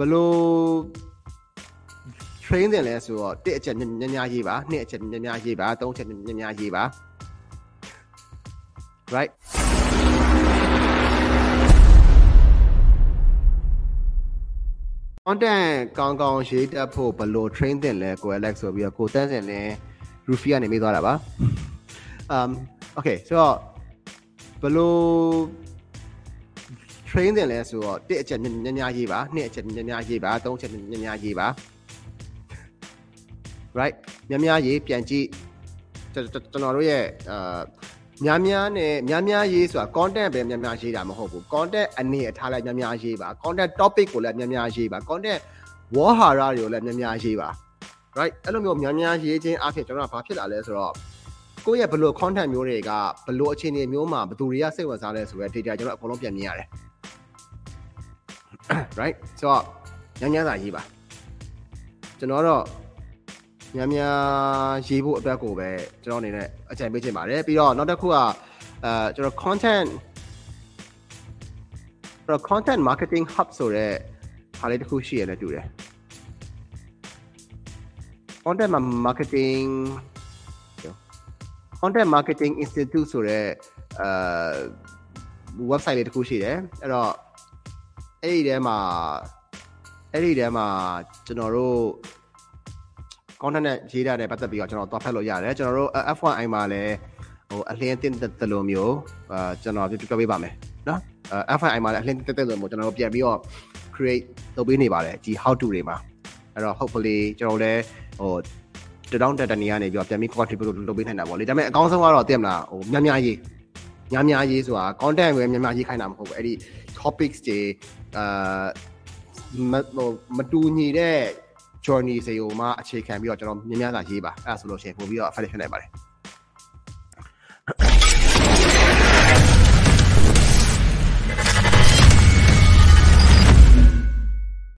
ဘလို့ train တယ်လဲဆိုတော့တစ်အချက်များများရေးပါနှစ်အချက်များများရေးပါသုံးအချက်များများရေးပါ right ကွန်တန်ကောင်းကောင်းရေးတတ်ဖို့ဘလို့ train တင်လဲကို Alex ဆိုပြီးတော့ကိုတန်းစင်လင်း Rufi ကနေမေးသွားတာပါ um okay ဆိုတော့ဘလို့ train တင်လဲဆိုတော့တစ်အချက်များများရေးပါနှစ်အချက်များများရေးပါသုံးအချက်များများရေးပါ right များများရေးပြန်ကြည့်ကျွန်တော်တို့ရဲ့အာများများနဲ့များများရေးဆိုတာ content ပဲများများရေးတာမဟုတ်ဘူး content အနေအထားလိုက်များများရေးပါ content topic ကိုလည်းများများရေးပါ content ဝေါ်ဟာရတွေကိုလည်းများများရေးပါ right အဲ့လိုမျိုးများများရေးခြင်းအဖြစ်ကျွန်တော်ကဘာဖြစ်လာလဲဆိုတော့ကိုယ့်ရဲ့ဘလို့ content မျိုးတွေကဘလို့အခြေအနေမျိုးမှာဘသူတွေကစိတ်ဝင်စားလဲဆိုရဲ data ကျွန်တော်အကုန်လုံးပြန်မြင်ရတယ် right ဆိုတော့ညညသာရေးပါကျွန်တော်တော့များများရေးဖို့အတွက်ကိုပဲကျွန်တော်အနေနဲ့အကြံပေးချင်ပါတယ်ပြီးတော့နောက်တစ်ခုကအဲကျွန်တော် content ကျွန်တော် content marketing hub ဆိုတဲ့ဟာလေးတစ်ခုရှိရတယ်တူတယ် content marketing content marketing institute ဆိုတဲ့အဲ website လေးတစ်ခုရှိတယ်အဲ့တော့ အဲ့ဒီထဲမှာအဲ့ဒီထဲမှာကျွန်တော်တို့ content နဲ့ရေးတာနဲ့ပတ်သက်ပြီးတော့ကျွန်တော်သွားဖတ်လို့ရတယ်ကျွန်တော်တို့ F1i မှာလည်းဟိုအလင်းတင်တဲ့လိုမျိုးအာကျွန်တော်ပြပြပေးပါမယ်နော် F1i မှာလည်းအလင်းတက်တဲ့လိုမျိုးကျွန်တော်တို့ပြန်ပြီးတော့ create လုပ်ပေးနေပါတယ်ဒီ how to တွေမှာအဲ့တော့ hopefully ကျွန်တော်လည်းဟိုတတောင်းတက်တနေရနေပြီးတော့ပြန်ပြီး contribute လုပ်ပေးနိုင်တာပေါ့လေဒါပေမဲ့အကောင်းဆုံးကတော့တင်မလားဟိုများများရေး များများရေးဆိုတာ content ပဲများများရေးခိုင်းတာမဟုတ်ဘူးအဲ့ဒီ topics တွေအာမဟိုမတူညီတဲ့ journey စေုံမှာအခြေခံပြီးတော့ကျွန်တော်များများသာရေးပါအဲ့ဒါဆိုလို့ရှိရင်ပို့ပြီးတော့ affect ဖြစ်နိုင်ပါတယ်